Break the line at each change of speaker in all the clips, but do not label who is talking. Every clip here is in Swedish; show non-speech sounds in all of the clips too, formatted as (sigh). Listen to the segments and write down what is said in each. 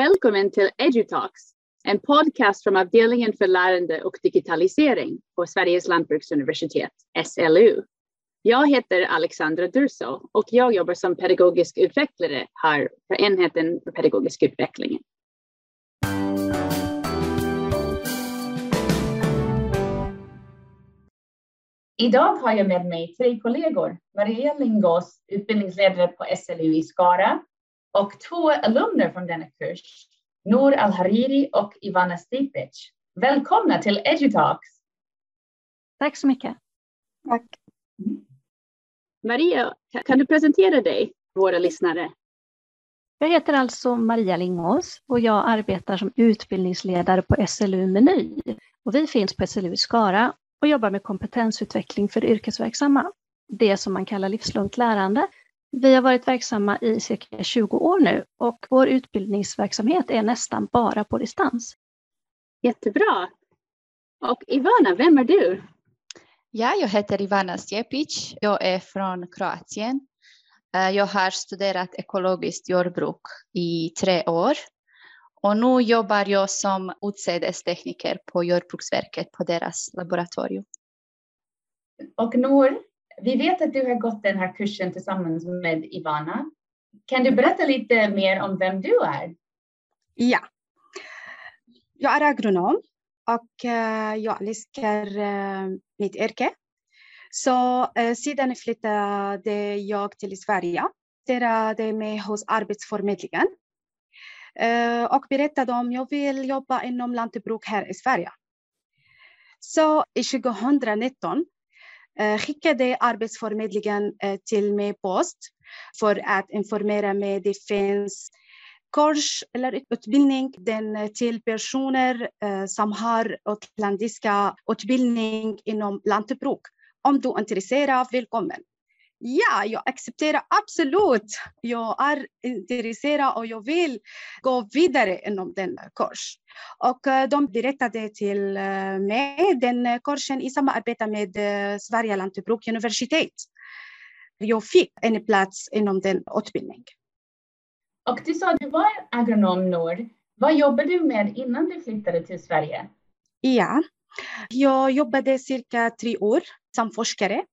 Välkommen till EduTalks, en podcast från avdelningen för lärande och digitalisering på Sveriges lantbruksuniversitet, SLU. Jag heter Alexandra Durso och jag jobbar som pedagogisk utvecklare här på enheten för pedagogisk utveckling. Idag har jag med mig tre kollegor. Maria Lingås, utbildningsledare på SLU i Skara och två alumner från denna kurs, Nour Al-Hariri och Ivana Stipic. Välkomna till EduTalks.
Tack så mycket.
Tack.
Maria, kan du presentera dig för våra lyssnare?
Jag heter alltså Maria Lingås och jag arbetar som utbildningsledare på SLU Meny. Och vi finns på SLU i Skara och jobbar med kompetensutveckling för yrkesverksamma. Det som man kallar livslångt lärande. Vi har varit verksamma i cirka 20 år nu och vår utbildningsverksamhet är nästan bara på distans.
Jättebra. Och Ivana, vem är du?
Ja, jag heter Ivana Stjepic. Jag är från Kroatien. Eh, jag har studerat ekologiskt jordbruk i tre år och nu jobbar jag som utsädestekniker på Jordbruksverket på deras laboratorium.
Och Nour, vi vet att du har gått den här kursen tillsammans med Ivana. Kan du berätta lite mer om vem du är?
Ja. Jag är agronom och eh, jag älskar eh, mitt yrke. Så eh, sedan flyttade jag till Sverige. Startade mig hos Arbetsförmedlingen och berättade om jag vill jobba inom lantbruk här i Sverige. Så i 2019 Eh, skickade Arbetsförmedlingen eh, till mig post för att informera mig det finns kurs eller utbildning den eh, till personer som har utländska utbildning inom lantbruk. Om du är intresserad, välkommen. Ja, jag accepterar absolut. Jag är intresserad och jag vill gå vidare inom den kurs. Och de berättade till mig den kursen i samarbete med Sverige Lantbruk universitet. Jag fick en plats inom den utbildningen.
Och du sa att du var agronom Nord. Vad jobbade du med innan du flyttade till Sverige?
Ja, jag jobbade cirka tre år som forskare.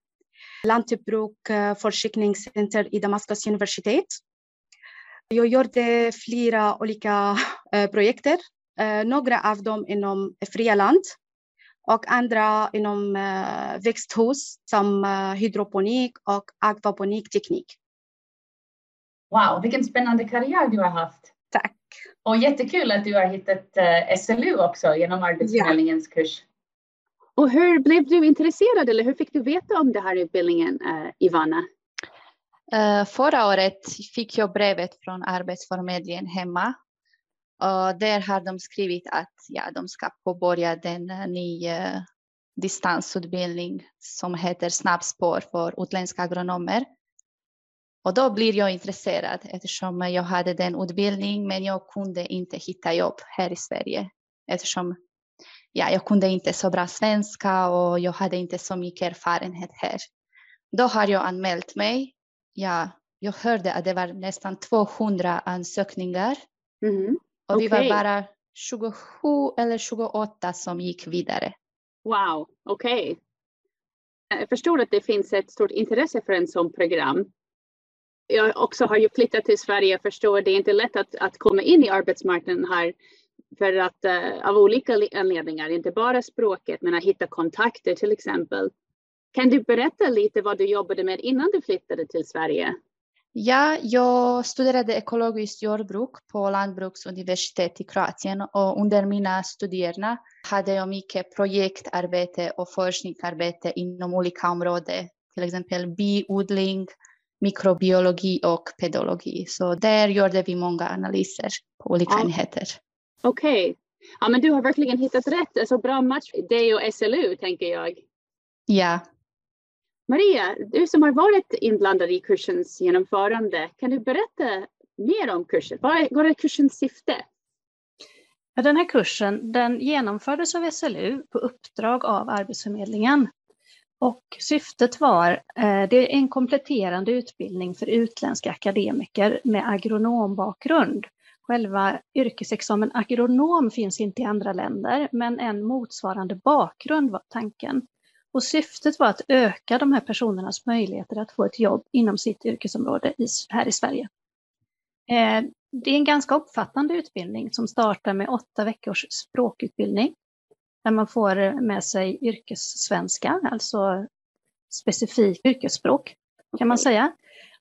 Lantbruk forskningscenter i Damaskus universitet. Jag gjorde flera olika projekter. Några av dem inom fria land och andra inom växthus som hydroponik och akvaponikteknik.
Wow, vilken spännande karriär du har haft.
Tack.
Och jättekul att du har hittat SLU också genom Arbetsförmedlingens ja. kurs. Och hur blev du intresserad eller hur fick du veta om den här utbildningen, uh, Ivana?
Uh, förra året fick jag brevet från Arbetsförmedlingen hemma. Och där har de skrivit att ja, de ska påbörja den eh, nya distansutbildning som heter snabbspår för utländska agronomer. Och då blir jag intresserad eftersom jag hade den utbildningen men jag kunde inte hitta jobb här i Sverige eftersom ja, jag kunde inte så bra svenska och jag hade inte så mycket erfarenhet här. Då har jag anmält mig. Ja, jag hörde att det var nästan 200 ansökningar.
Mm.
Och okay. vi var bara 27 eller 28 som gick vidare.
Wow, okej. Okay. Jag förstår att det finns ett stort intresse för en sån program. Jag också har ju flyttat till Sverige och förstår att det är inte lätt att, att komma in i arbetsmarknaden här för att uh, av olika anledningar, inte bara språket, men att hitta kontakter till exempel. Kan du berätta lite vad du jobbade med innan du flyttade till Sverige?
Ja, jag studerade ekologiskt jordbruk på Lantbruksuniversitet i Kroatien och under mina studierna hade jag mycket projektarbete och forskningsarbete inom olika områden, till exempel biodling, mikrobiologi och pedologi. Så där gjorde vi många analyser på olika ja. enheter.
Okej. Okay. Ja, men du har verkligen hittat rätt. Alltså bra match, dig och SLU tänker jag.
Ja.
Maria, du som har varit inblandad i kursens genomförande, kan du berätta mer om kursen? Vad är, kursens syfte?
Ja, den här kursen den genomfördes av SLU på uppdrag av Arbetsförmedlingen. Och syftet var, eh, det är en kompletterande utbildning för utländska akademiker med agronombakgrund Själva yrkesexamen agronom finns inte i andra länder, men en motsvarande bakgrund var tanken. Och syftet var att öka de här personernas möjligheter att få ett jobb inom sitt yrkesområde här i Sverige. Eh, det är en ganska omfattande utbildning som startar med åtta veckors språkutbildning där man får med sig yrkessvenska, alltså specifikt yrkesspråk kan man säga.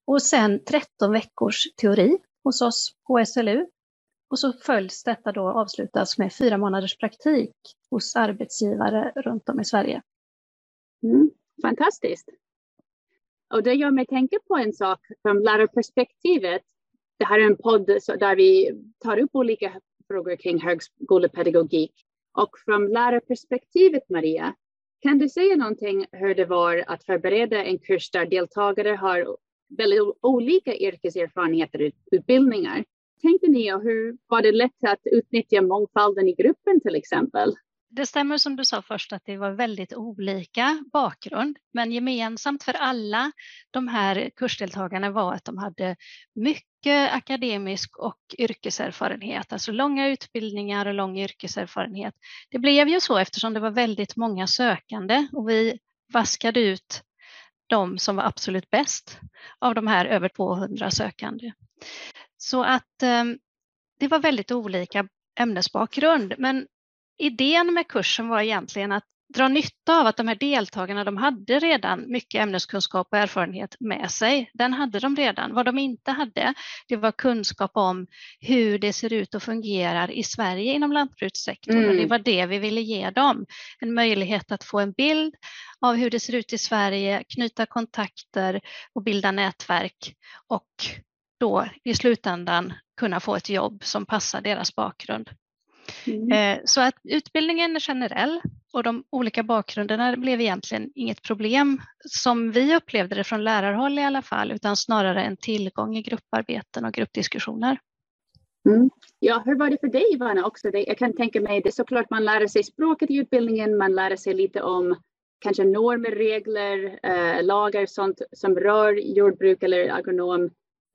Och sen 13 veckors teori hos oss på SLU. Och så följs detta då avslutas med fyra månaders praktik hos arbetsgivare runt om i Sverige.
Mm, fantastiskt. Och det gör mig tänka på en sak från lärarperspektivet. Det här är en podd där vi tar upp olika frågor kring högskolepedagogik. Och från lärarperspektivet, Maria, kan du säga någonting hur det var att förbereda en kurs där deltagare har väldigt olika yrkeserfarenheter och utbildningar? Tänkte ni och hur var det lätt att utnyttja mångfalden i gruppen till exempel?
Det stämmer som du sa först att det var väldigt olika bakgrund, men gemensamt för alla de här kursdeltagarna var att de hade mycket akademisk och yrkeserfarenhet, alltså långa utbildningar och lång yrkeserfarenhet. Det blev ju så eftersom det var väldigt många sökande och vi vaskade ut de som var absolut bäst av de här över 200 sökande. Så att eh, det var väldigt olika ämnesbakgrund, men idén med kursen var egentligen att dra nytta av att de här deltagarna, de hade redan mycket ämneskunskap och erfarenhet med sig. Den hade de redan. Vad de inte hade, det var kunskap om hur det ser ut och fungerar i Sverige inom lantbrukssektorn. Mm. Och det mm. var det vi ville ge dem. En möjlighet att få en bild av hur det ser ut i Sverige, knyta kontakter och bilda nätverk och då i slutändan kunna få ett jobb som passar deras bakgrund. Mm. Eh, så att utbildningen är generell och de olika bakgrunderna blev egentligen inget problem som vi upplevde det från lärarhåll i alla fall, utan snarare en tillgång i grupparbeten och gruppdiskussioner.
Mm. Ja, hur var det för dig Ivana också? Jag kan tänka mig det är såklart man lär sig språket i utbildningen, man lär sig lite om kanske normer, regler, eh, lagar, sånt som rör jordbruk eller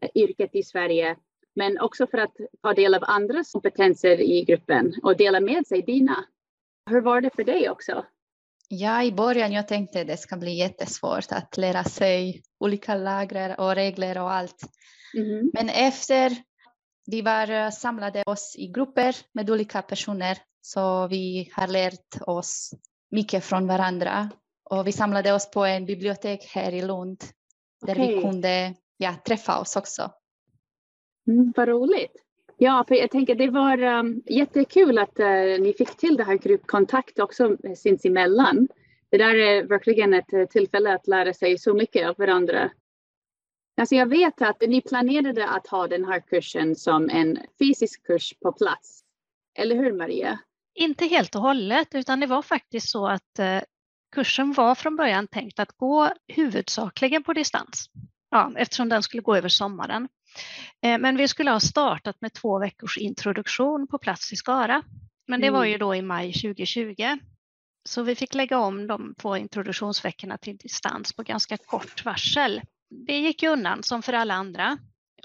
agronomyrket i Sverige men också för att ta del av andras kompetenser i gruppen och dela med sig dina. Hur var det för dig också?
Ja, i början jag tänkte det ska bli jättesvårt att lära sig olika lagar och regler och allt. Mm. Men efter vi var samlade oss i grupper med olika personer så vi har lärt oss mycket från varandra och vi samlade oss på en bibliotek här i Lund där okay. vi kunde ja, träffa oss också.
Mm, vad roligt. Ja, för jag tänker det var um, jättekul att uh, ni fick till det här gruppkontakt också sinsemellan. Det där är verkligen ett uh, tillfälle att lära sig så mycket av varandra. Alltså jag vet att ni planerade att ha den här kursen som en fysisk kurs på plats. Eller hur Maria?
Inte helt och hållet, utan det var faktiskt så att kursen var från början tänkt att gå huvudsakligen på distans. Ja, eftersom den skulle gå över sommaren. Eh, men vi skulle ha startat med två veckors introduktion på plats i Skara. Men det var ju mm. då i maj 2020. Så vi fick lägga om de två introduktionsveckorna till distans på ganska kort varsel. Det gick ju undan som för alla andra.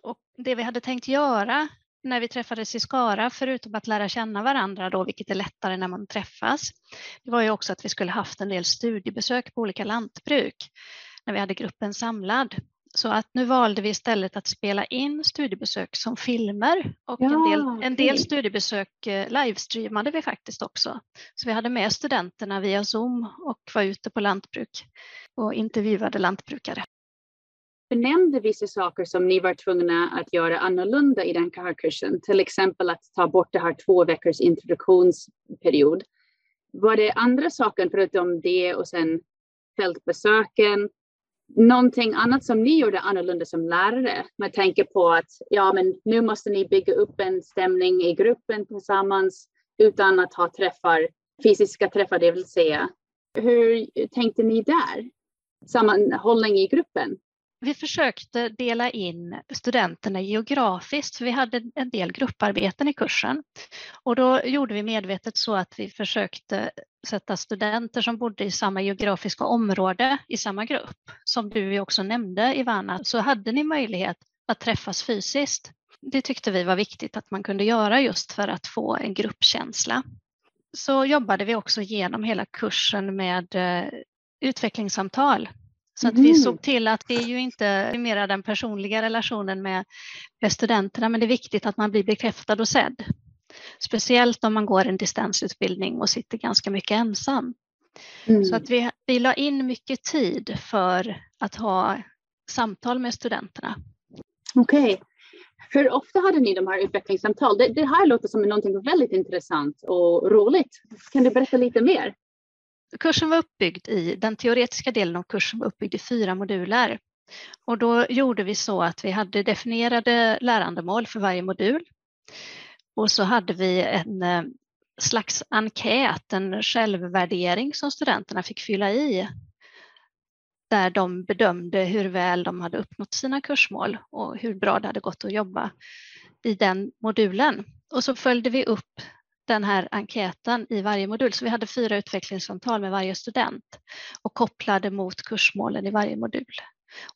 Och det vi hade tänkt göra när vi träffades i Skara, förutom att lära känna varandra då, vilket är lättare när man träffas, det var ju också att vi skulle haft en del studiebesök på olika lantbruk när vi hade gruppen samlad. Så att nu valde vi istället att spela in studiebesök som filmer och ja, en, del, en del studiebesök eh, livestreamade vi faktiskt också. Så vi hade med studenterna via Zoom och var ute på lantbruk och intervjuade lantbrukare.
Du nämnde vissa saker som ni var tvungna att göra annorlunda i den här kursen, till exempel att ta bort det här två veckors introduktionsperiod. Var det andra saker förutom det och sen fältbesöken någonting annat som ni gjorde annorlunda som lärare med tanke på att ja, men nu måste ni bygga upp en stämning i gruppen tillsammans utan att ha träffar, fysiska träffar, det vill säga. Hur tänkte ni där? Sammanhållning i gruppen?
Vi försökte dela in studenterna geografiskt, för vi hade en del grupparbeten i kursen. Och då gjorde vi medvetet så att vi försökte sätta studenter som bodde i samma geografiska område i samma grupp. Som du också nämnde Ivana, så hade ni möjlighet att träffas fysiskt. det tyckte vi var viktigt att man kunde göra just för att få en gruppkänsla. Så jobbade vi också genom hela kursen med eh, utvecklingssamtal. Så att vi
Mhm.
såg till att det är ju inte mera den personliga relationen med, med studenterna, men det är viktigt att man blir bekräftad och sedd. Speciellt om man går en distansutbildning och sitter ganska mycket ensam.
Mm.
Så att vi, vi la in mycket tid för att ha samtal med studenterna.
Okej. Hur ofta hade ni de här utvecklingssamtal? Det, det här låter som någonting väldigt intressant och roligt. Kan du berätta lite mer?
Kursen var uppbyggd i, den teoretiska delen av kursen var uppbyggd i fyra moduler. Och då gjorde vi så att vi hade definierade lärandemål för varje modul. Och så hade vi en eh, slags enkät, en självvärdering som studenterna fick fylla i. Där de bedömde hur väl de hade uppnått sina kursmål och hur bra det hade gått att jobba i den modulen. Och så följde vi upp den här enkäten i varje modul. Så vi hade fyra utvecklingssamtal med varje student och kopplade mot kursmålen i varje modul.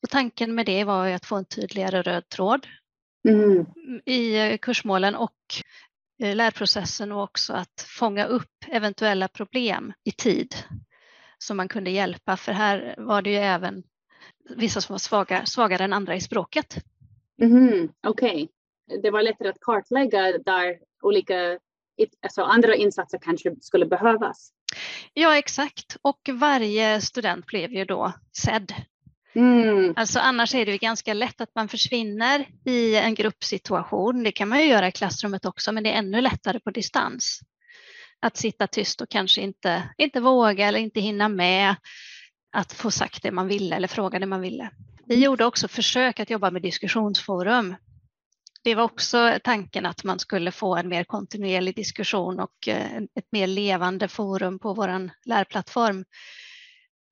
Och tanken med det var att få en tydligare röd tråd
Mm.
i eh, kursmålen och eh, lärprocessen och också att fånga upp eventuella problem i tid som man kunde hjälpa. För här var det ju även vissa som var svaga, svagare än andra i språket.
Mhm, Okej. Det var lättare att kartlägga där olika alltså andra insatser kanske skulle behövas.
Ja, exakt. Och varje student blev ju då sedd.
Mm.
Alltså annars är det ganska lätt att man försvinner i en gruppsituation. Det kan man ju göra i klassrummet också, men det är ännu lättare på distans. Att sitta tyst och kanske inte, inte våga eller inte hinna med att få sagt det man ville eller fråga det man ville. Vi gjorde också försök att jobba med diskussionsforum. Det var också tanken att man skulle få en mer kontinuerlig diskussion och eh, ett mer levande forum på vår lärplattform.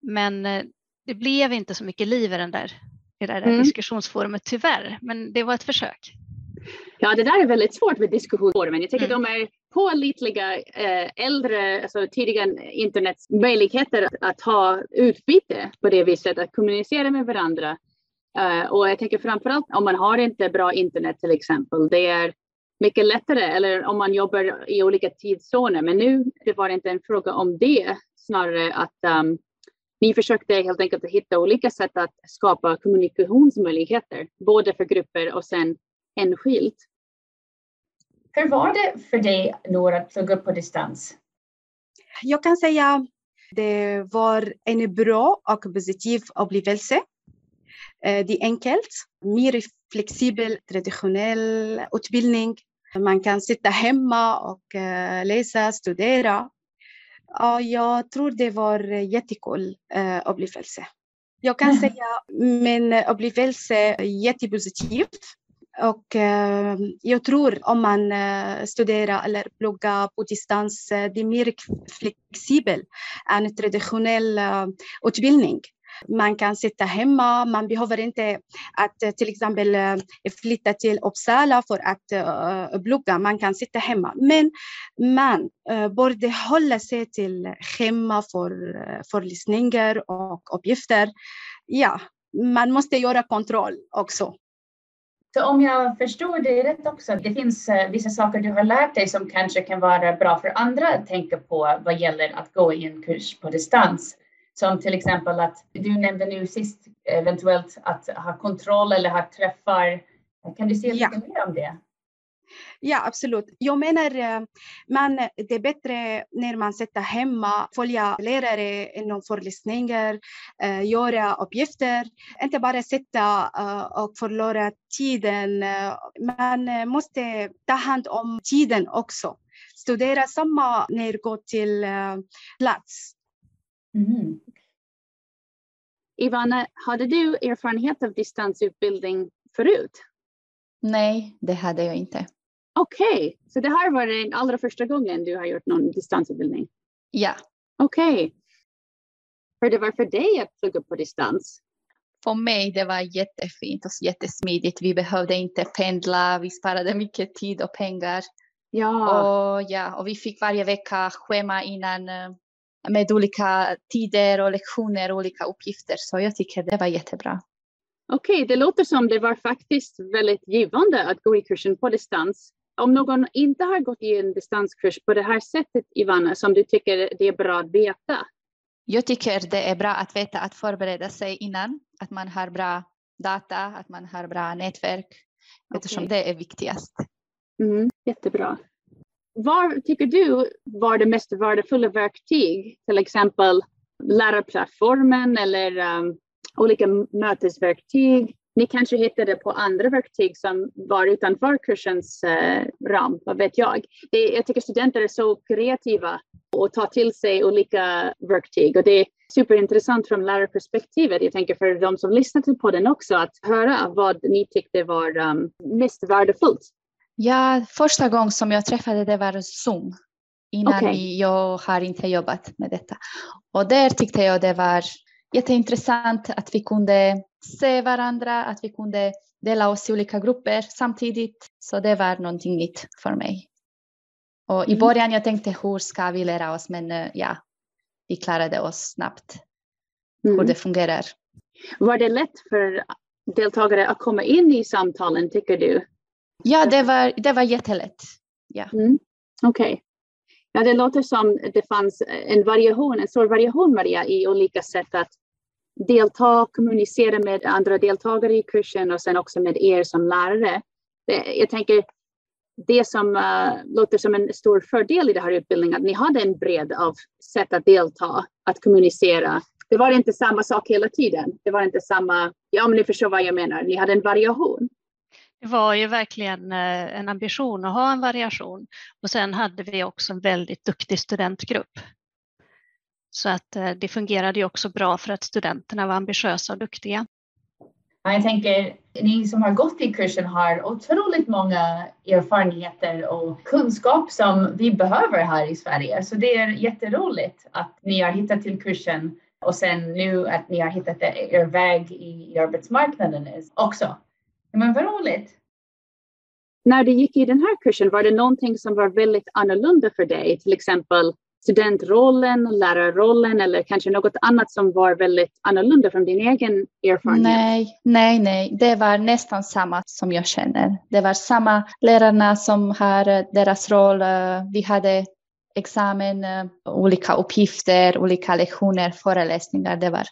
Men eh, det blev inte så mycket liv i, den där, i det där
Mm.
diskussionsforumet tyvärr, men det var ett försök.
Ja, det där är väldigt svårt med diskussionsforumen. Jag tycker
Mm.
de är pålitliga eh, äldre, alltså tidiga internets möjligheter att, att ha utbyte på det viset, att kommunicera med varandra. Eh, och jag tänker framförallt om man har inte bra internet till exempel, det är mycket lättare, eller om man jobbar i olika tidszoner. Men nu det var inte en fråga om det, snarare att um, ni försökte helt enkelt att hitta olika sätt att skapa kommunikationsmöjligheter, både för grupper och sen enskilt.
Hur var det för dig, Nour, att plugga på distans?
Jag kan säga det var en bra och positiv upplevelse. Eh, Det är enkelt, mer flexibel, traditionell utbildning. Man kan sitta hemma och eh, läsa, studera. Ja, jag tror det var jättekul eh, upplevelse. Jag kan
Mm. (laughs)
säga min upplevelse är jättepositiv. Och eh, jag tror om man eh, studerar eller pluggar på distans, eh, det är mer flexibel än traditionell eh, utbildning. Man kan sitta hemma, man behöver inte att eh, till exempel eh, flytta till Uppsala för att eh, plugga. Man kan sitta hemma. Men man borde hålla sig till schema för eh, föreläsningar och uppgifter. Ja, man måste göra kontroll också.
Så om jag förstår dig rätt också, det finns vissa saker du har lärt dig som kanske kan vara bra för andra att tänka på vad gäller att gå i en kurs på distans. Som till exempel att du nämnde nu sist eventuellt att ha kontroll eller ha träffar. Kan du säga
Ja.
lite mer om det?
Ja, absolut. Jag menar, eh, man, det är bättre när man sitter hemma, följa lärare inom föreläsningar, eh, göra uppgifter, inte bara sitta eh, och förlora tiden. Man måste ta hand om tiden också. Studera samma när du går till eh, plats.
Mhm.
Ivana, hade du erfarenhet av distansutbildning förut?
Nej, det hade jag inte.
Okej, så det här var den allra första gången du har gjort någon distansutbildning?
Ja,
Okej. Hur det var för dig att plugga på distans?
för mig det var jättefint och jättesmidigt. Vi behövde inte pendla, vi sparade mycket tid och pengar.
Ja,
Och, ja, och vi fick varje vecka schema innan eh, med olika tider och lektioner och olika uppgifter. Så jag tycker det var jättebra.
Okej, okay, det låter som det var faktiskt väldigt givande att gå i kursen på distans. Om någon inte har gått i en distanskurs på det här sättet, Ivana, som du tycker det är bra att veta?
Jag tycker det är bra att veta att förbereda sig innan, att man har bra data, att man har bra nätverk, okay. eftersom det är viktigast.
Mm, jättebra. Vad tycker du var det mest värdefulla verktyg? Till exempel lärarplattformen eller um, olika mötesverktyg. Ni kanske hittade på andra verktyg som var utanför kursens uh, ram, vad vet jag. Det, jag tycker studenter är så kreativa och tar till sig olika verktyg och det är superintressant från lärarperspektivet. Jag tänker för de som lyssnar på den också att höra vad ni tyckte var um, mest värdefullt.
Ja, första gången som jag träffade det var Zoom. Innan okay. jag har inte jobbat med detta. Och där tyckte jag det var jätteintressant att vi kunde se varandra, att vi kunde dela oss i olika grupper samtidigt. Så det var någonting nytt för mig. Och i mm. början jag tänkte hur ska vi lära oss, men eh, ja, vi klarade oss snabbt mm. hur det fungerar.
Var det lätt för deltagare att komma in i samtalen, tycker du?
Ja, det var, det var jättelätt. Ja.
Mm. Okej. Okay. Ja, det låter som det fanns en variation, en stor variation Maria, i olika sätt att delta, kommunicera med andra deltagare i kursen och sen också med er som lärare. Det, jag tänker det som uh, låter som en stor fördel i den här utbildningen, att ni hade en bredd av sätt att delta, att kommunicera. Det var inte samma sak hela tiden. Det var inte samma, ja men ni förstår vad jag menar, ni hade en variation.
Det var ju verkligen eh, en ambition att ha en variation och sen hade vi också en väldigt duktig studentgrupp. Så att eh, det fungerade ju också bra för att studenterna var ambitiösa och duktiga.
Jag tänker, ni som har gått i kursen har otroligt många erfarenheter och kunskap som vi behöver här i Sverige. Så det är jätteroligt att ni har hittat till kursen och sen nu att ni har hittat er väg i arbetsmarknaden också. Men vad roligt!
När du gick i den här kursen, var det någonting som var väldigt annorlunda för dig? Till exempel studentrollen, lärarrollen eller kanske något annat som var väldigt annorlunda från din egen erfarenhet?
Nej, nej, nej. Det var nästan samma som jag känner. Det var samma lärarna som har deras roll. Vi hade examen, olika uppgifter, olika lektioner, föreläsningar. Det var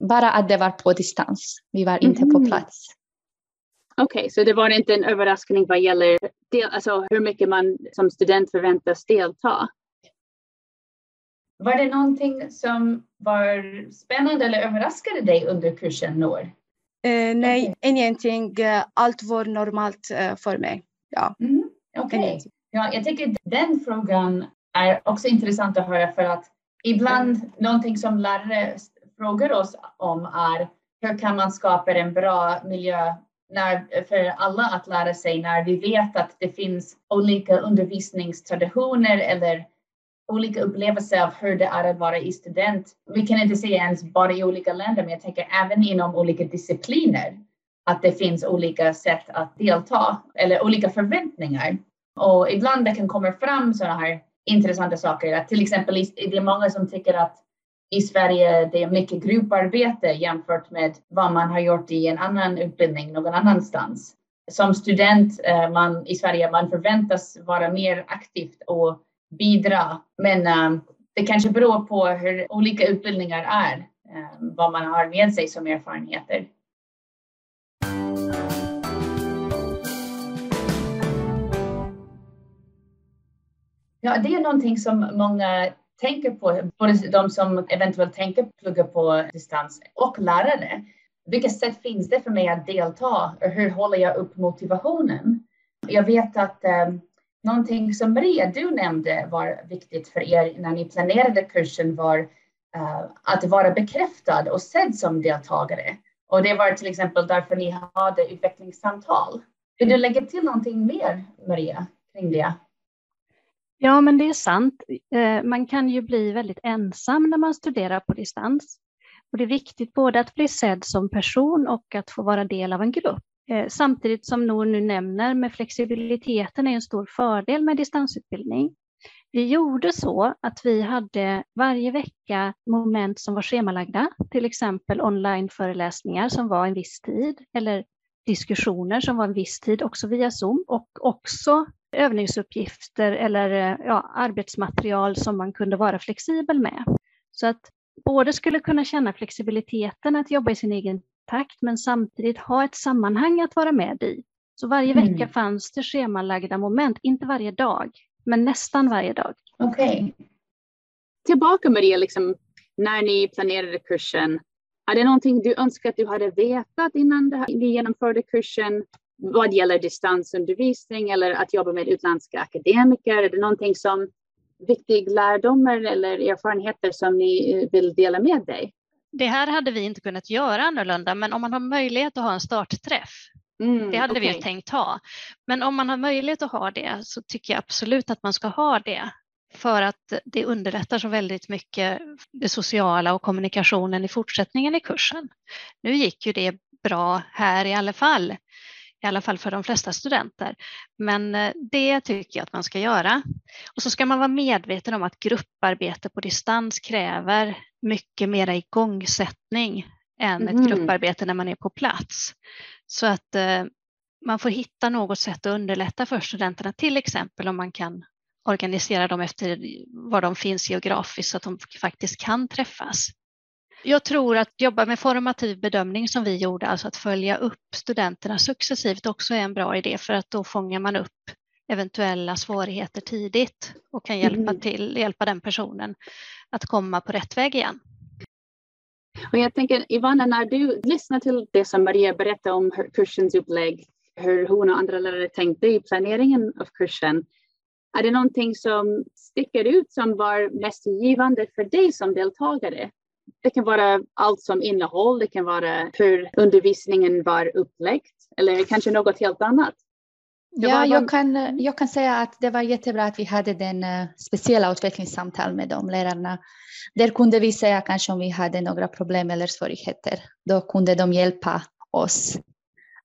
bara att det var på distans. Vi var inte mm. på plats.
Okej, okay, så det var inte en överraskning vad gäller del, alltså hur mycket man som student förväntas delta?
Var det någonting som var spännande eller överraskade dig under kursen Noor?
Uh, nej, okay. ingenting. Allt var normalt uh, för mig. Ja.
Mm, Okej. Okay. Ja, jag tycker den frågan är också intressant att höra för att ibland mm. någonting som lärare frågar oss om är hur kan man skapa en bra miljö när, för alla att lära sig när vi vet att det finns olika undervisningstraditioner eller olika upplevelser av hur det är att vara i student. Vi kan inte säga ens bara i olika länder, men jag tänker även inom olika discipliner att det finns olika sätt att delta eller olika förväntningar. Och ibland det kan komma fram sådana här intressanta saker. Att till exempel det är många som tycker att i Sverige det är mycket grupparbete jämfört med vad man har gjort i en annan utbildning någon annanstans. Som student eh, man, i Sverige man förväntas vara mer aktivt och bidra. Men um, det kanske beror på hur olika utbildningar är, um, vad man har med sig som erfarenheter. Ja, det är någonting som många tänker på, både de som eventuellt tänker plugga på distans och lärare. Vilka sätt finns det för mig att delta och hur håller jag upp motivationen? Jag vet att eh, Någonting som Maria, du nämnde var viktigt för er när ni planerade kursen var eh, att vara bekräftad och sedd som deltagare. Och det var till exempel därför ni hade utvecklingssamtal. Vill du lägga till någonting mer, Maria, kring det?
Ja, men det är sant. Eh, man kan ju bli väldigt ensam när man studerar på distans. Och det är viktigt både att bli sedd som person och att få vara del av en grupp. Eh, samtidigt som Nour nu nämner med flexibiliteten är en stor fördel med distansutbildning. Vi gjorde så att vi hade varje vecka moment som var schemalagda, till exempel onlineföreläsningar som var en viss tid eller diskussioner som var en viss tid också via Zoom och också övningsuppgifter eller ja, arbetsmaterial som man kunde vara flexibel med. Så att både skulle kunna känna flexibiliteten att jobba i sin egen takt men samtidigt ha ett sammanhang att vara med i. Så varje mm. vecka fanns det schemalagda moment, inte varje dag, men nästan varje dag.
Okej. Okay.
Tillbaka Maria, liksom, när ni planerade kursen, är det någonting du önskar att du hade vetat innan ni genomförde kursen vad gäller distansundervisning eller att jobba med utländska akademiker? Är det någonting som viktiga lärdomar eller erfarenheter som ni vill dela med dig?
Det här hade vi inte kunnat göra annorlunda, men om man har möjlighet att ha en startträff, mm, det hade okay. vi tänkt ha. Men om man har möjlighet att ha det så tycker jag absolut att man ska ha det för att det underlättar så väldigt mycket det sociala och kommunikationen i fortsättningen i kursen. Nu gick ju det bra här i alla fall, i alla fall för de flesta studenter. Men eh, det tycker jag att man ska göra. Och så ska man vara medveten om att grupparbete på distans kräver mycket mera igångsättning än mm. ett mhm. grupparbete när man är på plats. Så att eh, man får hitta något sätt att underlätta för studenterna, till exempel om man kan organisera dem efter var de finns geografiskt så att de faktiskt kan träffas. Jag tror att jobba med formativ bedömning som vi gjorde, alltså att följa upp studenterna successivt också är en bra idé för att då fångar man upp eventuella svårigheter tidigt och kan hjälpa, mm. till, hjälpa den personen att komma på rätt väg igen.
Och jag tänker Ivana, när du lyssnar till det som Maria berättade om kursens upplägg, hur hon och andra lärare tänkte i planeringen av kursen, är det någonting som sticker ut som var mest givande för dig som deltagare? Det kan vara allt som innehåll, det kan vara hur undervisningen var upplagd eller kanske något helt annat.
Ja, jag kan, jag kan säga att det var jättebra att vi hade den uh, speciella utvecklingssamtal med de lärarna. Där kunde vi säga kanske om vi hade några problem eller svårigheter. Då kunde de hjälpa oss.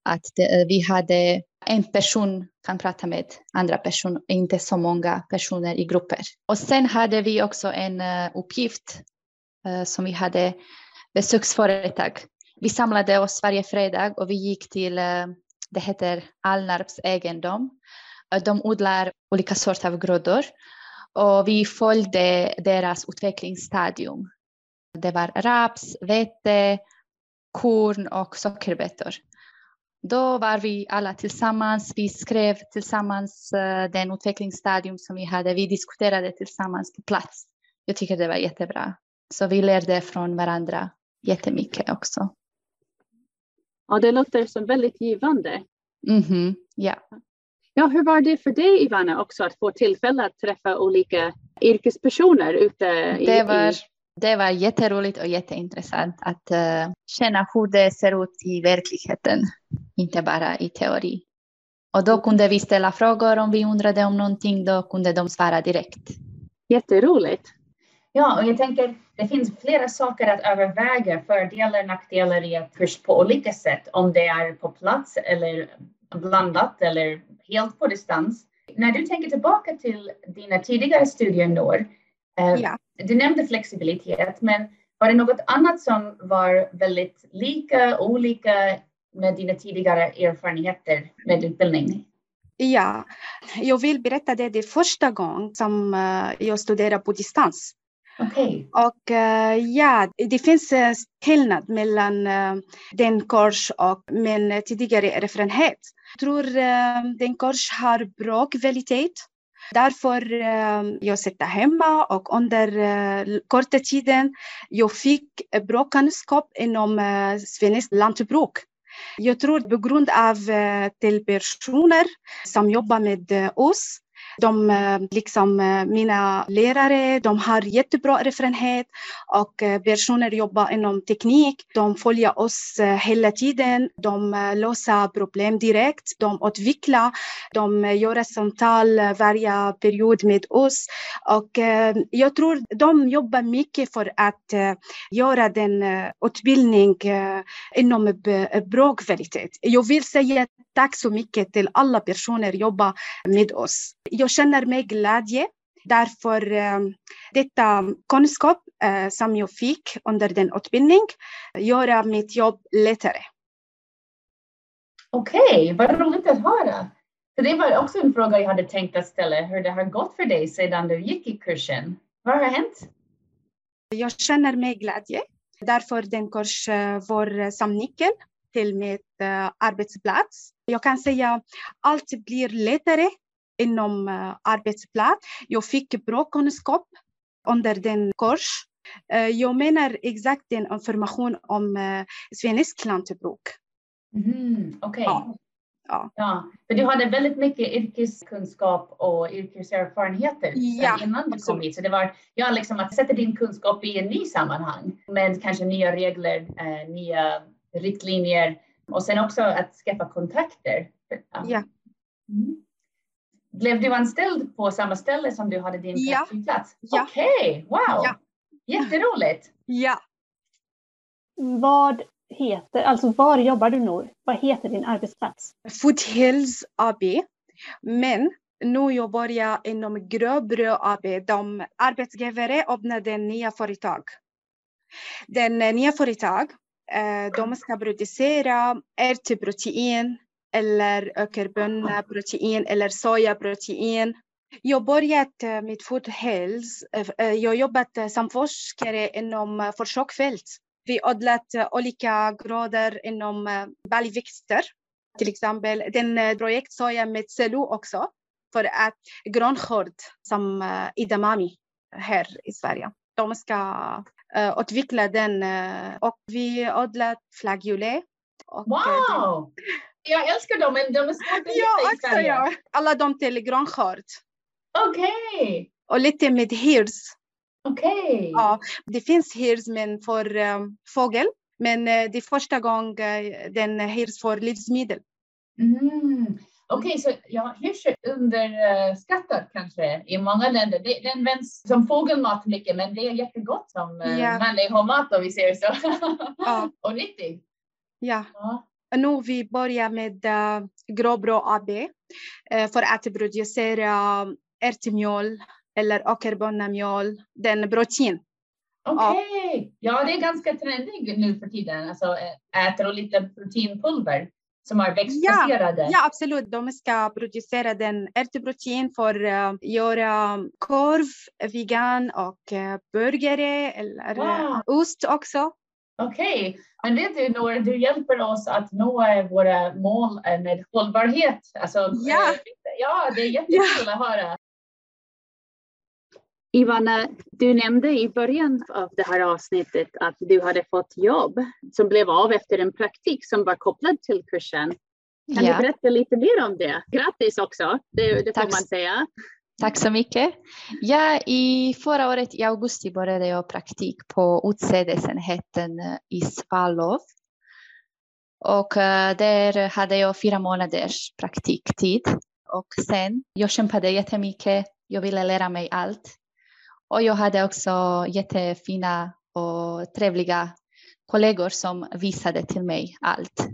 Att det, vi hade en person kan prata med andra personer, inte så många personer i grupper. Och sen hade vi också en uh, uppgift Eh, som vi hade eh, besöksföretag. Vi samlade oss varje fredag och vi gick till, eh, det heter Alnarps egendom. De odlar olika sorter av grödor och vi följde deras utvecklingsstadium. Det var raps, vete, korn och sockerbetor. Då var vi alla tillsammans. Vi skrev tillsammans den utvecklingsstadium som vi hade. Vi diskuterade tillsammans på plats. Jag tycker det var jättebra. Så vi lärde från varandra jättemycket också.
Ja, det låter som väldigt givande.
Mm -hmm. Ja.
Ja, hur var det för dig Ivana också att få tillfälle att träffa olika yrkespersoner ute
det var, Det var jätteroligt och jätteintressant att uh, känna hur det ser ut i verkligheten, inte bara i teori. Och då kunde vi ställa frågor om vi undrade om någonting, då kunde de svara direkt.
Jätteroligt.
Ja, och jag tänker det finns flera saker att överväga, fördelar och nackdelar i ett kurs på olika sätt, om det är på plats eller blandat eller helt på distans. När du tänker tillbaka till dina tidigare studienår, eh, ja. du nämnde flexibilitet, men var det något annat som var väldigt lika, olika med dina tidigare erfarenheter med utbildning?
Ja, jag vill berätta det, det första gången som eh, jag studerade på distans.
Okay.
Och uh, ja, det finns en skillnad mellan uh, den kurs och min tidigare erfarenhet. Jag tror uh, den kurs har bra kvalitet. Därför uh, jag sitter hemma och under uh, korta tiden jag fick bra kunskap inom uh, svenskt lantbruk. Jag tror på grund av uh, till personer som jobbar med oss de, eh, liksom, eh, mina lärare de har jättebra erfarenhet och eh, personer jobbar inom teknik. De följer oss hela tiden. De löser problem direkt. De utvecklar. De gör samtal varje period med oss. Och jag tror de jobbar mycket för att göra den utbildning inom bra kvalitet. Jag vill säga tack så mycket till alla personer som jobbar med oss. Jag känner mig glädje Därför eh, detta kunskap eh, som jag fick under den utbildning gör mitt jobb lättare.
Okej, okay, vad roligt att höra. För det var också en fråga jag hade tänkt att ställa, hur det har gått för dig sedan du gick i kursen. Vad har hänt?
Jag känner mig glädje. Därför den kurs eh, var som nyckel till mitt uh, arbetsplats. Jag kan säga allt blir lättare inom uh, arbetsplats. Jag fick bra kunskap under den kurs. Uh, jag menar exakt den information om uh, svenskt lantbruk.
Mm, Okej. Okay. Ja. Ja. ja. För du hade väldigt mycket yrkeskunskap och yrkeserfarenheter ja, innan du kom hit. Så det var ja, liksom att sätta din kunskap i en ny sammanhang med kanske nya regler, eh, nya riktlinjer och sen också att skaffa kontakter.
Ja. Mm.
Blev du anställd på samma ställe som du hade din
ja.
praktikplats? Ja. Okej, okay. wow! Ja. Jätteroligt!
Ja.
Vad heter, alltså var jobbar du nu? Vad heter din arbetsplats?
Foothills AB. Men nu jobbar jag inom Gröbrö AB. De arbetsgivare öppnade nya företag. Den nya företag, eh, Eh, de ska producera ärtprotein eller ökerbönneprotein eller sojaprotein. Jag började eh, med Food Health. Eh, jag jobbat som forskare inom försöksfält vi odlat olika grader inom baljväxter. Till exempel den projekt soja med cello också för att grönskörd som idamami här i Sverige. De ska uh, utveckla den uh, och vi odlat flageolet.
Wow! Jag älskar dem, men de är svåra
ja, också, ja. Alla de till grönskörd.
Okej! Okay.
Och lite med hirs.
Okej. Okay.
Ja, det finns hirsmen för um, fågel, men uh, det är första gången den hirs för livsmedel.
Mm. Okej, okay, så ja, hirs är underskattad kanske i många länder. Det, den vänds som fågelmat mycket, men det är jättegott som uh, ja. manlig mat om vi säger så. (laughs) ja. (laughs) Och nyttig.
Ja. ja. Nu vi börjar med uh, Gråbrå AB uh, för att producera ärtmjöl eller åkerbönamjöl, den protein.
Okej, okay. ja det är ganska trendigt nu för tiden, alltså äter lite proteinpulver som är växtbaserade.
Ja, ja, absolut. De ska producera den ärtprotein för att uh, göra korv, vegan och uh, burgare eller wow. uh, ost också.
Okej, okay. men vet du Nora, du hjälper oss att nå våra mål med hållbarhet. Alltså,
ja.
ja, det är jättekul ja. att höra.
Ivana, du nämnde i början av det här avsnittet att du hade fått jobb som blev av efter en praktik som var kopplad till kursen. Kan ja. du berätta lite mer om det? Grattis också, det, det får man säga.
Tack så mycket. Ja, i förra året i augusti började jag praktik på utsädesenheten i Svalov. Och eh, där hade jag fyra månaders praktiktid. Och sen, jag kämpade jättemycket. Jag ville lära mig allt. Och jag hade också jättefina och trevliga kollegor som visade till mig allt.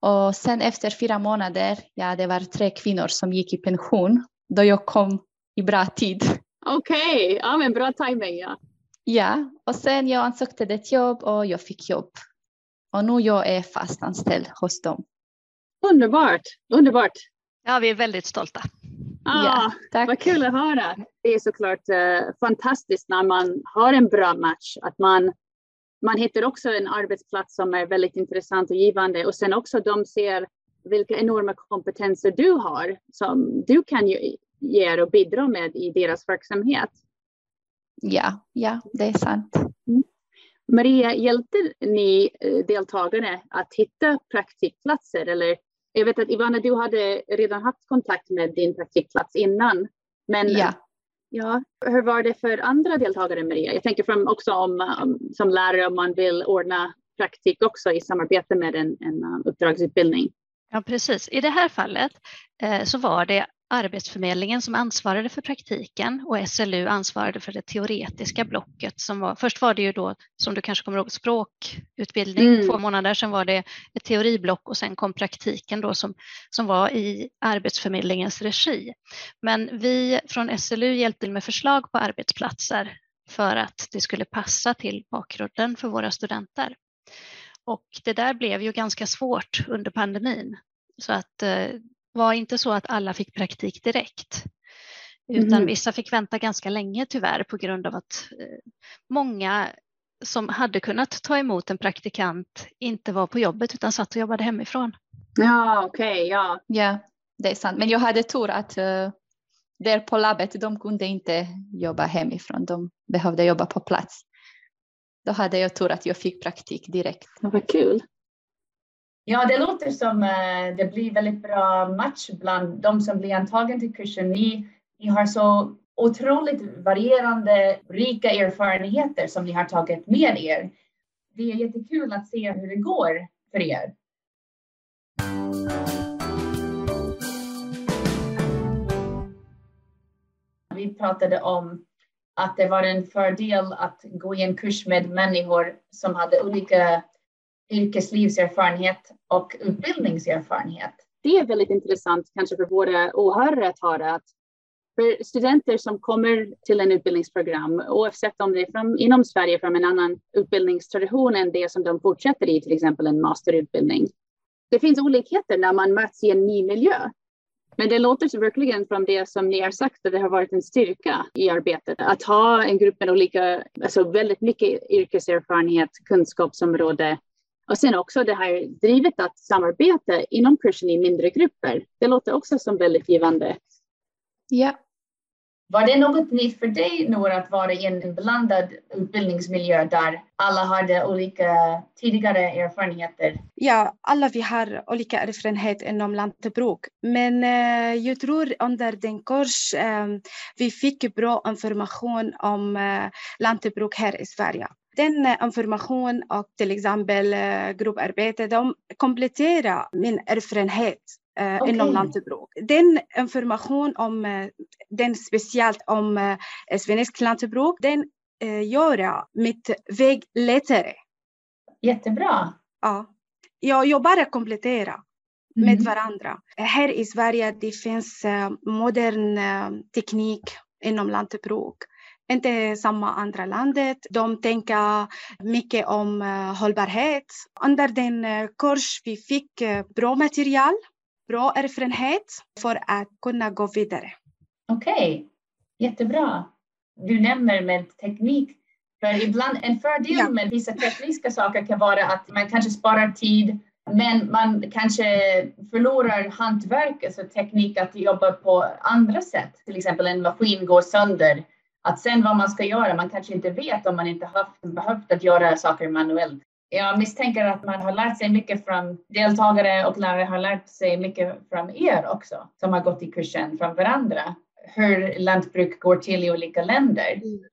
Och sen efter fyra månader, ja det var tre kvinnor som gick i pension då jag kom i bra tid.
Okej, okay. ja men bra timing ja.
Ja, och sen jag ansökte ett jobb och jag fick jobb. Och nu jag är fast anställd hos dem.
Underbart, underbart.
Ja, vi är väldigt stolta.
Ah, ja, tack. Vad kul att höra. Det är såklart eh, fantastiskt när man har en bra match, att man, man hittar också en arbetsplats som är väldigt intressant och givande och sen också de ser vilka enorma kompetenser du har som du kan ge, ge och bidra med i deras verksamhet.
Ja, ja, det är sant.
Mm. Maria, hjälpte ni eh, deltagare att hitta praktikplatser eller jag vet att Ivana, du hade redan haft kontakt med din praktikplats innan. Men
ja.
Ja, hur var det för andra deltagare Maria? Jag tänker från också om, om som lärare om man vill ordna praktik också i samarbete med en, en um, uppdragsutbildning.
Ja, precis. I det här fallet eh, så var det Arbetsförmedlingen som ansvarade för praktiken och SLU ansvarade för det teoretiska blocket som var, först var det ju då som du kanske kommer ihåg språkutbildning mm. två månader, sen var det ett teoriblock och sen kom praktiken då som, som var i Arbetsförmedlingens regi. Men vi från SLU hjälpte till med förslag på arbetsplatser för att det skulle passa till bakgrunden för våra studenter. Och det där blev ju ganska svårt under pandemin. Så att eh, var inte så att alla fick praktik direkt. Utan mm. vissa fick vänta ganska länge tyvärr på grund av att eh, många som hade kunnat ta emot en praktikant inte var på jobbet utan satt och jobbade hemifrån.
Ja, okej, okay, ja.
Ja, det är sant. Men jag hade tur att uh, där på labbet, de kunde inte jobba hemifrån. De behövde jobba på plats. Då hade jag tur att jag fick praktik direkt.
Vad kul.
Ja, det låter som uh, det blir väldigt bra match bland de som blir antagen till kursen. Ni, ni har så otroligt varierande, rika erfarenheter som ni har tagit med er. Det är jättekul att se hur det går för er. Vi pratade om att det var en fördel att gå i en kurs med människor som hade olika yrkeslivserfarenhet och utbildningserfarenhet.
Det är väldigt intressant kanske för våra åhörare att höra att för studenter som kommer till en utbildningsprogram, oavsett om det är från, inom Sverige från en annan utbildningstradition än det som de fortsätter i, till exempel en masterutbildning. Det finns olikheter när man möts i en ny miljö. Men det låter så verkligen från det som ni har sagt att det har varit en styrka i arbetet att ha en grupp med olika, alltså väldigt mycket yrkeserfarenhet, kunskapsområde och sen också det här drivet att samarbeta inom kursen i mindre grupper. Det låter också som väldigt givande.
Ja.
Var det något nytt för dig, Nora, att vara i en blandad utbildningsmiljö där alla hade olika tidigare erfarenheter?
Ja, alla vi har olika erfarenhet inom lantbruk. Men eh, jag tror under den kurs eh, vi fick bra information om eh, lantbruk här i Sverige. Den eh, information och till exempel eh, grupparbete, de kompletterar min erfarenhet eh, okay. inom lantbruk. Den information om, den speciellt om svensk lantbruk, den gör mitt väg lättare.
Jättebra.
Ja. Jag, bara kompletterar mm. med varandra. Här i Sverige det finns modern teknik inom lantbruk inte samma andra landet. De tänker mycket om uh, hållbarhet. Under den uh, kurs vi fick uh, bra material, bra erfarenhet för att kunna gå vidare.
Okej, okay. jättebra. Du nämner med teknik. För ibland en fördel ja. med vissa tekniska saker kan vara att man kanske sparar tid men man kanske förlorar hantverk, alltså teknik att jobba på andra sätt. Till exempel en maskin går sönder att sen vad man ska göra, man kanske inte vet om man inte haft, behövt att göra saker manuellt. Jag misstänker att man har lärt sig mycket från deltagare och lärare har lärt sig mycket från er också, som har gått i kursen från varandra. Hur lantbruk går till i olika länder. Mm.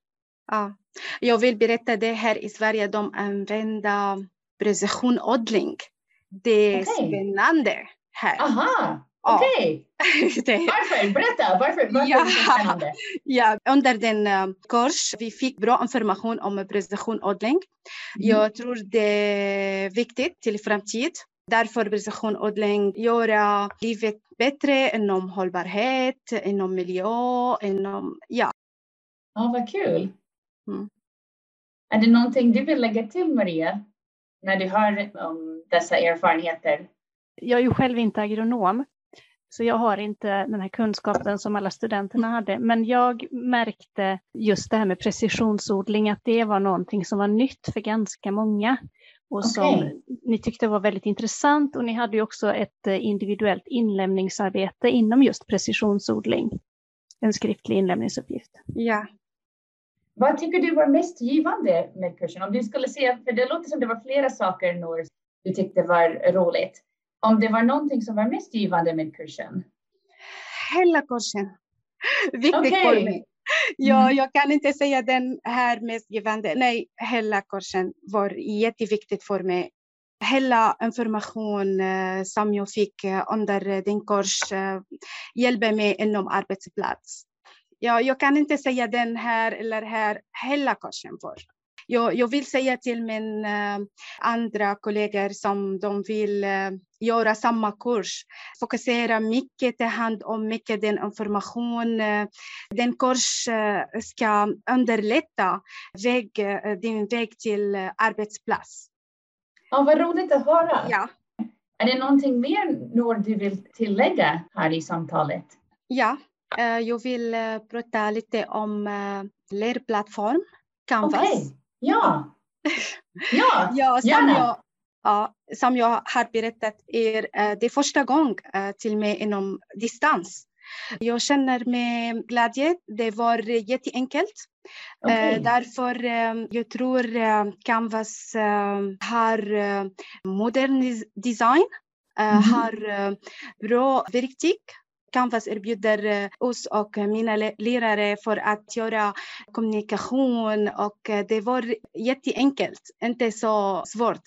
Ja. Jag vill berätta det här i Sverige, de använder precisionodling. Det är okay. spännande här.
Aha. Okej. (laughs) Okay. Varför? Berätta. Varför, varför ja, är? (laughs)
Ja, under den uh, kurs vi fick bra information om precisionodling. Mm. Jag tror det är viktigt till framtid. Därför precisionodling gör livet bättre inom hållbarhet, inom miljö, inom... Ja.
Ja, vad kul. Mm. Är det någonting du vill lägga till, Maria, när du hör om dessa erfarenheter?
Jag är ju själv inte agronom, så jag har inte den här kunskapen som alla studenterna hade. Men jag märkte just det här med precisionsodling, att det var någonting som var nytt för ganska många. Och som okay. ni tyckte var väldigt intressant och ni hade ju också ett eh, individuellt inlämningsarbete inom just precisionsodling. En skriftlig inlämningsuppgift.
Ja.
Vad tycker du var mest givande med kursen? Om du skulle säga, för det låter som det var flera saker Nour, du tyckte var roligt om det var någonting som var mest givande med kursen?
Hela kursen. Viktigt okay. för mig. Ja, mm. jag kan inte säga den här mest givande. Nej, hela kursen var jätteviktigt för mig. hela information som jag fick under din kurs hjälper mig inom arbetsplats. Jag, jag kan inte säga den här eller här hela kursen för. Jag, jag vill säga till mina andra kollegor som de vill göra samma kurs, fokusera mycket, ta hand om mycket den information. Den kurs ska underlätta väg, din väg till arbetsplats.
Ja, vad roligt att höra.
Ja.
Är det någonting mer Noor du vill tillägga här i samtalet?
Ja, jag vill prata lite om lärplattform, Canvas.
Okay. Ja, (laughs) ja,
ja som
gärna.
Jag, ja, som jag har berättat är det första gången till mig inom distans. Jag känner mig glädje. Det var jätteenkelt.
Okay.
Därför jag tror Canvas har modern design,
Mhm.
har bra verktyg Canvas erbjuder oss och mina lärare för att göra kommunikation och det var jätteenkelt, inte så svårt.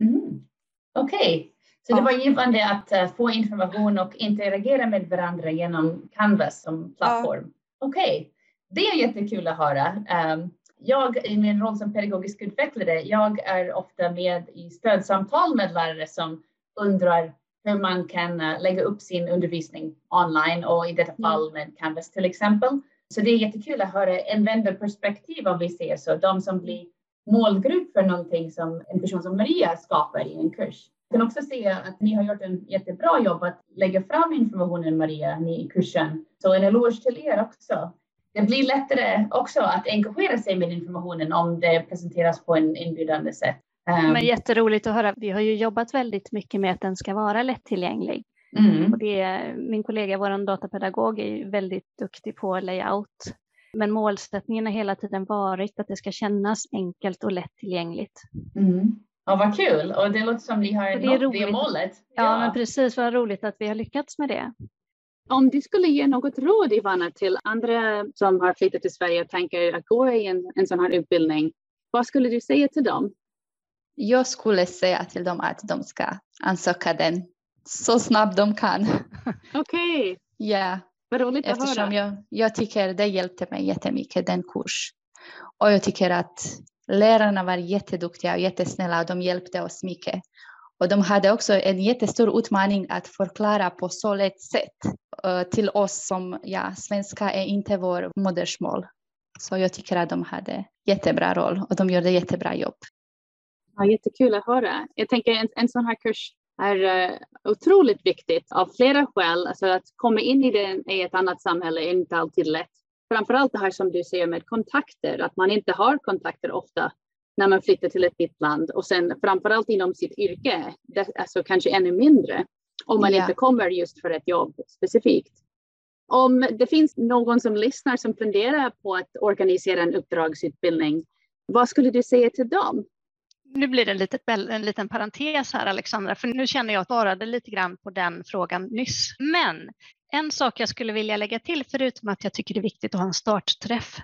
Mm. Okej, okay. så det var givande att eh, få information och interagera med varandra genom Canvas som plattform. Okej, det är jättekul att höra. Ehm, jag i min roll som pedagogisk utvecklare, jag är ofta med i stödsamtal med lärare som undrar hur man kan eh, lägga upp sin undervisning online och i detta fall med Canvas till exempel. Så det är jättekul att höra en vänderperspektiv om vi ser så, de som blir målgrupp för någonting som en person som Maria skapar i en kurs. Jag kan också se att ni har gjort en jättebra jobb att lägga fram informationen Maria, ni i kursen. Så en eloge till er också. Det blir lättare också att engagera sig med informationen om det presenteras på en inbjudande sätt. Ehm,
Men jätteroligt att höra. Vi har ju jobbat väldigt mycket med att den ska vara lättillgänglig.
mm.
Och det är, min kollega, vår datapedagog, är väldigt duktig på layout. Men målsättningen har hela tiden varit att det ska kännas enkelt och lättillgängligt.
Mm. Ja, vad kul! Och det låter som ni har
det är
nått det
roligt.
målet.
Ja, men precis. Vad roligt att vi har lyckats med det.
Om du skulle ge något råd Ivana till andra som har flyttat till Sverige och tänker att gå i en, en sån här utbildning, vad skulle du säga till dem?
Jag skulle säga till dem att de ska ansöka den så snabbt de kan.
Okej, (laughs)
Ja,
vad roligt att
eftersom
höra.
jag, jag tycker det hjälpte mig jättemycket, den kurs. Och jag tycker att lärarna var jätteduktiga och jättesnälla och de hjälpte oss mycket. Och de hade också en jättestor utmaning att förklara på så lätt sätt eh, till oss som, ja, svenska är inte vår modersmål. Så jag tycker att de hade jättebra roll och de gjorde jättebra jobb.
Ja, jättekul att höra. Jag tänker en, en sån här kurs är eh, otroligt viktigt av flera skäl. Alltså att komma in i, det, i ett annat samhälle är inte alltid lätt. Framförallt det här som du säger med kontakter, att man inte har kontakter ofta när man flyttar till ett nytt land och sen framförallt inom sitt yrke, det, alltså kanske ännu mindre om man
Ja.
inte kommer just för ett jobb specifikt. Om det finns någon som lyssnar som funderar på att organisera en uppdragsutbildning, vad skulle du säga till dem?
Nu blir det en, litet, en liten parentes här Alexandra, för nu känner jag att jag svarade lite grann på den frågan nyss. Men en sak jag skulle vilja lägga till, förutom att jag tycker det är viktigt att ha en startträff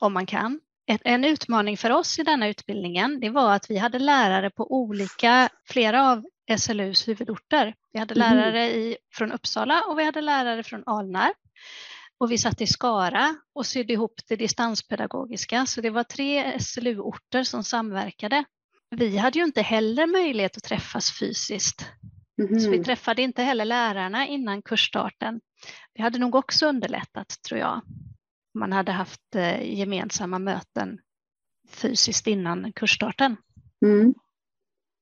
om man kan. En, utmaning för oss i denna utbildningen, det var att vi hade lärare på olika, flera av SLUs huvudorter. Vi hade
Mhm.
lärare i, från Uppsala och vi hade lärare från Alnarp. Och vi satt i Skara och sydde ihop det distanspedagogiska, så det var tre SLU-orter som samverkade. Vi hade ju inte heller möjlighet att träffas fysiskt, så vi
Mhm.
träffade inte heller lärarna innan kursstarten. Det hade nog också underlättat, tror jag, om man hade haft eh, gemensamma möten fysiskt innan kursstarten.
Mm.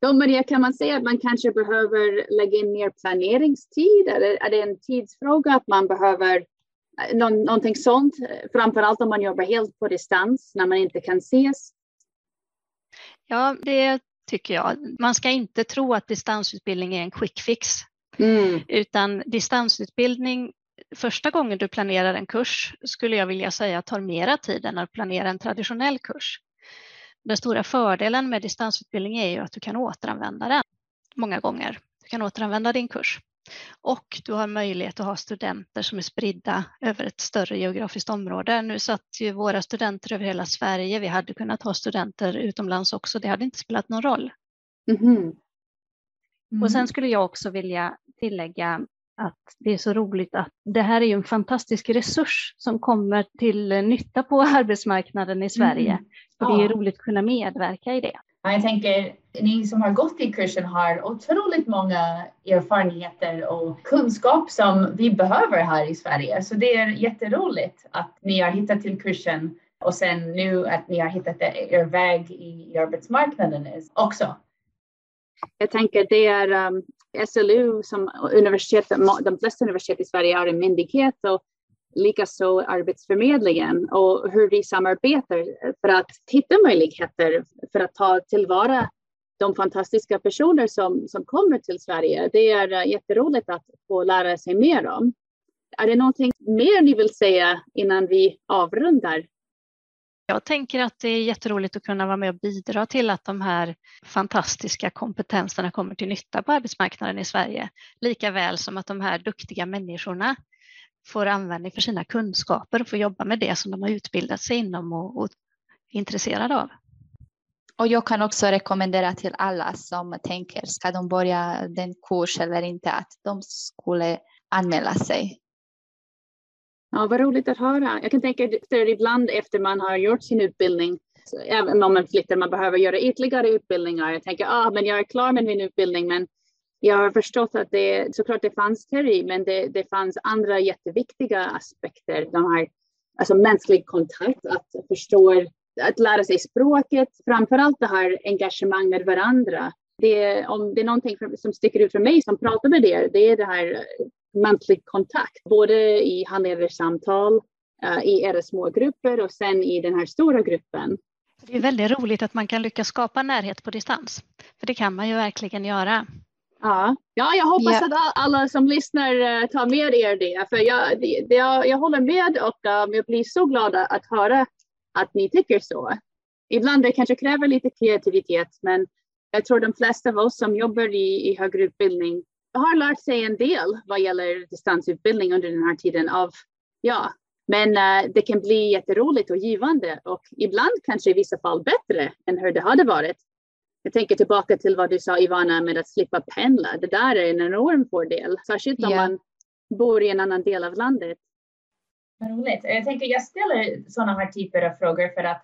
Då Maria, kan man säga att man kanske behöver lägga in mer planeringstid? Eller är det en tidsfråga att man behöver eh, någon, någonting sånt? Framförallt om man jobbar helt på distans när man inte kan ses.
Ja, det tycker jag. Man ska inte tro att distansutbildning är en quick fix,
Mm.
utan distansutbildning första gången du planerar en kurs skulle jag vilja säga tar mera tid än att planera en traditionell kurs. Den stora fördelen med distansutbildning är ju att du kan återanvända den många gånger. Du kan återanvända din kurs och du har möjlighet att ha studenter som är spridda över ett större geografiskt område. Nu satt ju våra studenter över hela Sverige. Vi hade kunnat ha studenter utomlands också. Det hade inte spelat någon roll.
Mhm.
Mm. Och sen skulle jag också vilja tillägga att det är så roligt att det här är ju en fantastisk resurs som kommer till nytta på (laughs) arbetsmarknaden i Sverige. Mm. Och det är ja. roligt att kunna medverka i det.
Jag tänker, ni som har gått i kursen har otroligt många erfarenheter och kunskap som vi behöver här i Sverige. Så det är jätteroligt att ni har hittat till kursen och sen nu att ni har hittat er väg i arbetsmarknaden också.
Jag tänker det är um, SLU som universitet, de flesta universitet i Sverige har en myndighet och likaså Arbetsförmedlingen och hur vi samarbetar för att hitta möjligheter för att ta tillvara de fantastiska personer som, som kommer till Sverige. Det är eh, jätteroligt att få lära sig mer om. Är det någonting mer ni vill säga innan vi avrundar?
Jag tänker att det är jätteroligt att kunna vara med och bidra till att de här fantastiska kompetenserna kommer till nytta på arbetsmarknaden i Sverige. Lika väl som att de här duktiga människorna får användning för sina kunskaper och får jobba med det som de har utbildat sig inom och, och är intresserade av.
Och jag kan också rekommendera till alla som tänker, ska de börja den kurs eller inte, att de skulle anmäla sig.
Ja, vad roligt att höra. Jag kan tänka att ibland efter man har gjort sin utbildning, även om man flyttar, man behöver göra ytterligare utbildningar. Jag tänker, ah, men jag är klar med min utbildning, men jag har förstått att det såklart det fanns teori, men det, det fanns andra jätteviktiga aspekter. De här, alltså mänsklig kontakt, att förstå, att lära sig språket, framför allt det här engagemang med varandra. Det, om det är någonting som sticker ut för mig som pratar med er, det är det här eh, mänsklig kontakt, både i handledarsamtal, eh, i era små grupper och sen i den här stora gruppen.
Det är väldigt roligt att man kan lyckas skapa närhet på distans, för det kan man ju verkligen göra.
Ja, ja jag hoppas ja. att alla som lyssnar uh, tar med er det, för jag, det, det, jag håller med och um, jag blir så glad att höra att ni tycker så. Ibland det kanske kräver lite kreativitet, men jag tror de flesta av oss som jobbar i, i högre utbildning har lärt sig en del vad gäller distansutbildning under den här tiden av, ja, men uh, det kan bli jätteroligt och givande och ibland kanske i vissa fall bättre än hur det hade varit. Jag tänker tillbaka till vad du sa Ivana med att slippa pendla. Det där är en enorm fördel, särskilt om yeah. man bor i en annan del av landet.
roligt. Jag tänker jag ställer sådana här typer av frågor för att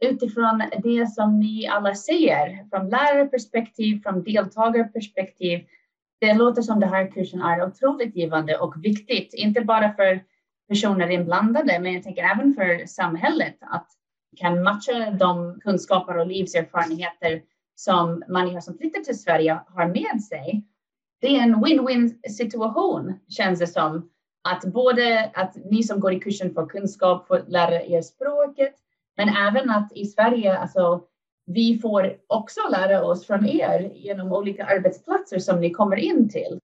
utifrån det som ni alla ser, från lärarperspektiv, från deltagarperspektiv, det låter som den här kursen är otroligt givande och viktigt, inte bara för personer inblandade, men jag tänker även för samhället att kan matcha de kunskaper och livserfarenheter som människor som flyttar till Sverige har med sig. Det är en win-win situation känns det som. Att både att ni som går i kursen får kunskap, får lära er språket, men även att i Sverige, alltså vi får också lära oss från er genom olika arbetsplatser som ni kommer in till.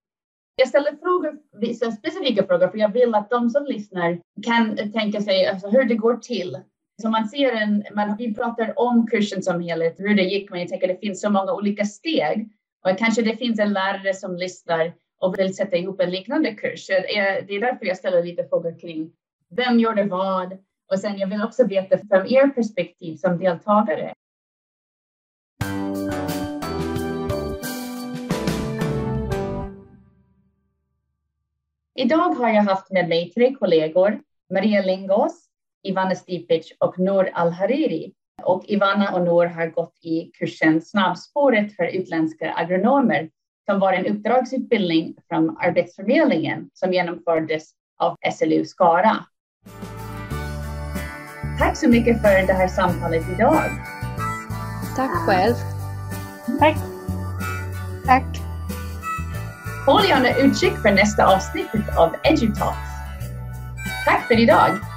Jag ställer frågor, vissa specifika frågor, för jag vill att de som lyssnar kan tänka sig alltså, hur det går till. Så man ser en, man, vi pratar om kursen som helhet, hur det gick, men jag tänker att det finns så många olika steg. Och kanske det finns en lärare som lyssnar och vill sätta ihop en liknande kurs. Det är därför jag ställer lite frågor kring vem gjorde vad? Och sen jag vill också veta från er perspektiv som deltagare. Idag har jag haft med mig tre kollegor, Maria Lingås, Ivana Stipic och Nour Al-Hariri. Och Ivana och Nour har gått i kursen Snabbspåret för utländska agronomer som var en uppdragsutbildning från Arbetsförmedlingen som genomfördes av SLU Skara. Tack så mycket för det här samtalet idag.
Tack själv.
Tack. Tack.
Håll gärna utkik för nästa avsnitt av EduTalks. Tack för idag!